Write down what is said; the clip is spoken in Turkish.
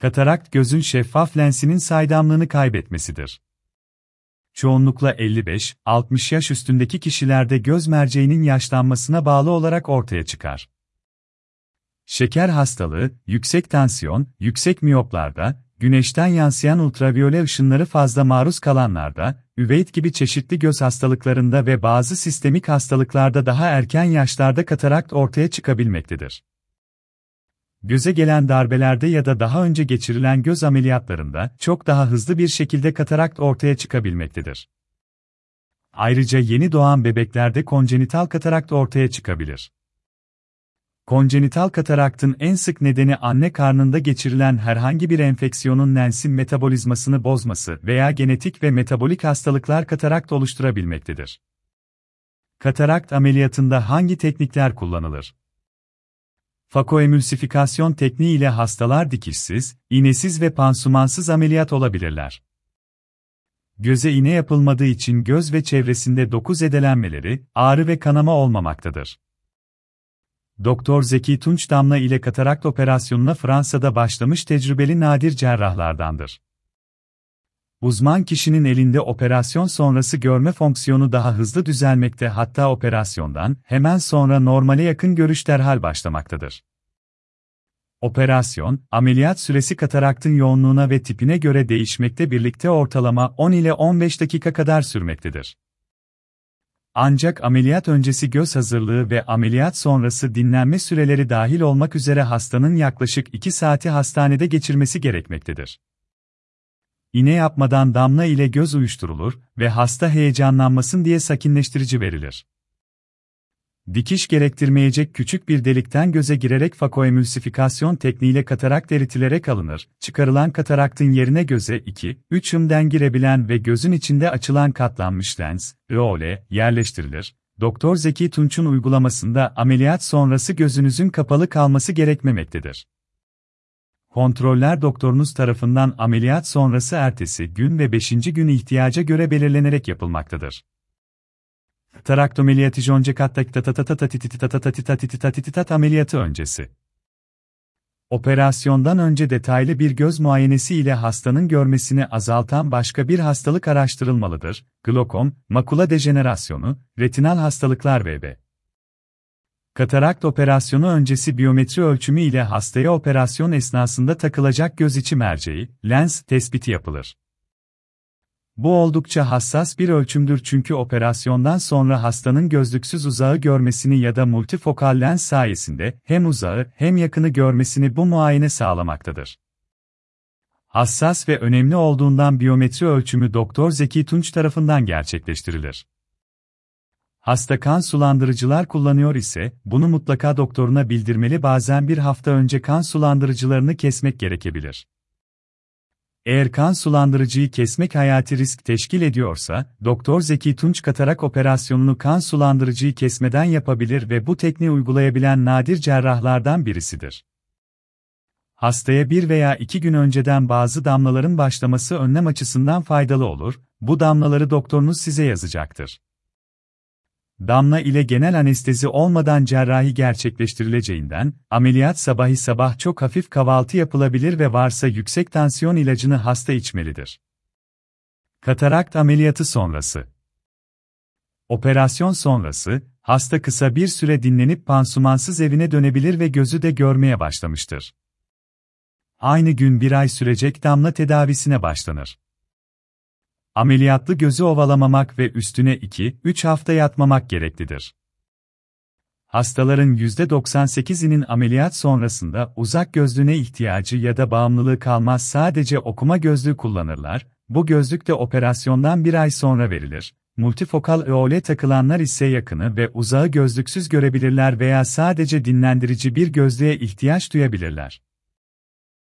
Katarakt gözün şeffaf lensinin saydamlığını kaybetmesidir. Çoğunlukla 55-60 yaş üstündeki kişilerde göz merceğinin yaşlanmasına bağlı olarak ortaya çıkar. Şeker hastalığı, yüksek tansiyon, yüksek miyoplarda, güneşten yansıyan ultraviyole ışınları fazla maruz kalanlarda, üveit gibi çeşitli göz hastalıklarında ve bazı sistemik hastalıklarda daha erken yaşlarda katarakt ortaya çıkabilmektedir. Göze gelen darbelerde ya da daha önce geçirilen göz ameliyatlarında çok daha hızlı bir şekilde katarakt ortaya çıkabilmektedir. Ayrıca yeni doğan bebeklerde konjenital katarakt ortaya çıkabilir. Konjenital kataraktın en sık nedeni anne karnında geçirilen herhangi bir enfeksiyonun lensin metabolizmasını bozması veya genetik ve metabolik hastalıklar katarakt oluşturabilmektedir. Katarakt ameliyatında hangi teknikler kullanılır? Fakoemülsifikasyon tekniği ile hastalar dikişsiz, iğnesiz ve pansumansız ameliyat olabilirler. Göze iğne yapılmadığı için göz ve çevresinde doku zedelenmeleri, ağrı ve kanama olmamaktadır. Doktor Zeki Tunç Damla ile katarakt operasyonuna Fransa'da başlamış tecrübeli nadir cerrahlardandır. Uzman kişinin elinde operasyon sonrası görme fonksiyonu daha hızlı düzelmekte hatta operasyondan hemen sonra normale yakın görüş derhal başlamaktadır. Operasyon, ameliyat süresi kataraktın yoğunluğuna ve tipine göre değişmekte birlikte ortalama 10 ile 15 dakika kadar sürmektedir. Ancak ameliyat öncesi göz hazırlığı ve ameliyat sonrası dinlenme süreleri dahil olmak üzere hastanın yaklaşık 2 saati hastanede geçirmesi gerekmektedir. İğne yapmadan damla ile göz uyuşturulur ve hasta heyecanlanmasın diye sakinleştirici verilir. Dikiş gerektirmeyecek küçük bir delikten göze girerek fakoemülsifikasyon tekniğiyle katarakt eritilerek alınır. Çıkarılan kataraktın yerine göze 2-3 ımden girebilen ve gözün içinde açılan katlanmış lens, IOL, yerleştirilir. Doktor Zeki Tunç'un uygulamasında ameliyat sonrası gözünüzün kapalı kalması gerekmemektedir. Kontroller doktorunuz tarafından ameliyat sonrası ertesi gün ve 5. gün ihtiyaca göre belirlenerek yapılmaktadır. Taraktomeliyatijoncekat ameliyatı öncesi. Operasyondan önce detaylı bir göz muayenesi ile hastanın görmesini azaltan başka bir hastalık araştırılmalıdır. Glokom, makula dejenerasyonu, retinal hastalıklar vb. Katarakt operasyonu öncesi biyometri ölçümü ile hastaya operasyon esnasında takılacak göz içi merceği, lens tespiti yapılır. Bu oldukça hassas bir ölçümdür çünkü operasyondan sonra hastanın gözlüksüz uzağı görmesini ya da multifokal lens sayesinde hem uzağı hem yakını görmesini bu muayene sağlamaktadır. Hassas ve önemli olduğundan biyometri ölçümü Doktor Zeki Tunç tarafından gerçekleştirilir. Hasta kan sulandırıcılar kullanıyor ise, bunu mutlaka doktoruna bildirmeli bazen bir hafta önce kan sulandırıcılarını kesmek gerekebilir. Eğer kan sulandırıcıyı kesmek hayati risk teşkil ediyorsa, Doktor Zeki Tunç katarak operasyonunu kan sulandırıcıyı kesmeden yapabilir ve bu tekniği uygulayabilen nadir cerrahlardan birisidir. Hastaya bir veya iki gün önceden bazı damlaların başlaması önlem açısından faydalı olur, bu damlaları doktorunuz size yazacaktır. Damla ile genel anestezi olmadan cerrahi gerçekleştirileceğinden, ameliyat sabahı sabah çok hafif kahvaltı yapılabilir ve varsa yüksek tansiyon ilacını hasta içmelidir. Katarakt ameliyatı sonrası Operasyon sonrası, hasta kısa bir süre dinlenip pansumansız evine dönebilir ve gözü de görmeye başlamıştır. Aynı gün bir ay sürecek damla tedavisine başlanır. Ameliyatlı gözü ovalamamak ve üstüne 2-3 hafta yatmamak gereklidir. Hastaların %98'inin ameliyat sonrasında uzak gözlüğüne ihtiyacı ya da bağımlılığı kalmaz sadece okuma gözlüğü kullanırlar, bu gözlük de operasyondan bir ay sonra verilir. Multifokal EOL takılanlar ise yakını ve uzağı gözlüksüz görebilirler veya sadece dinlendirici bir gözlüğe ihtiyaç duyabilirler.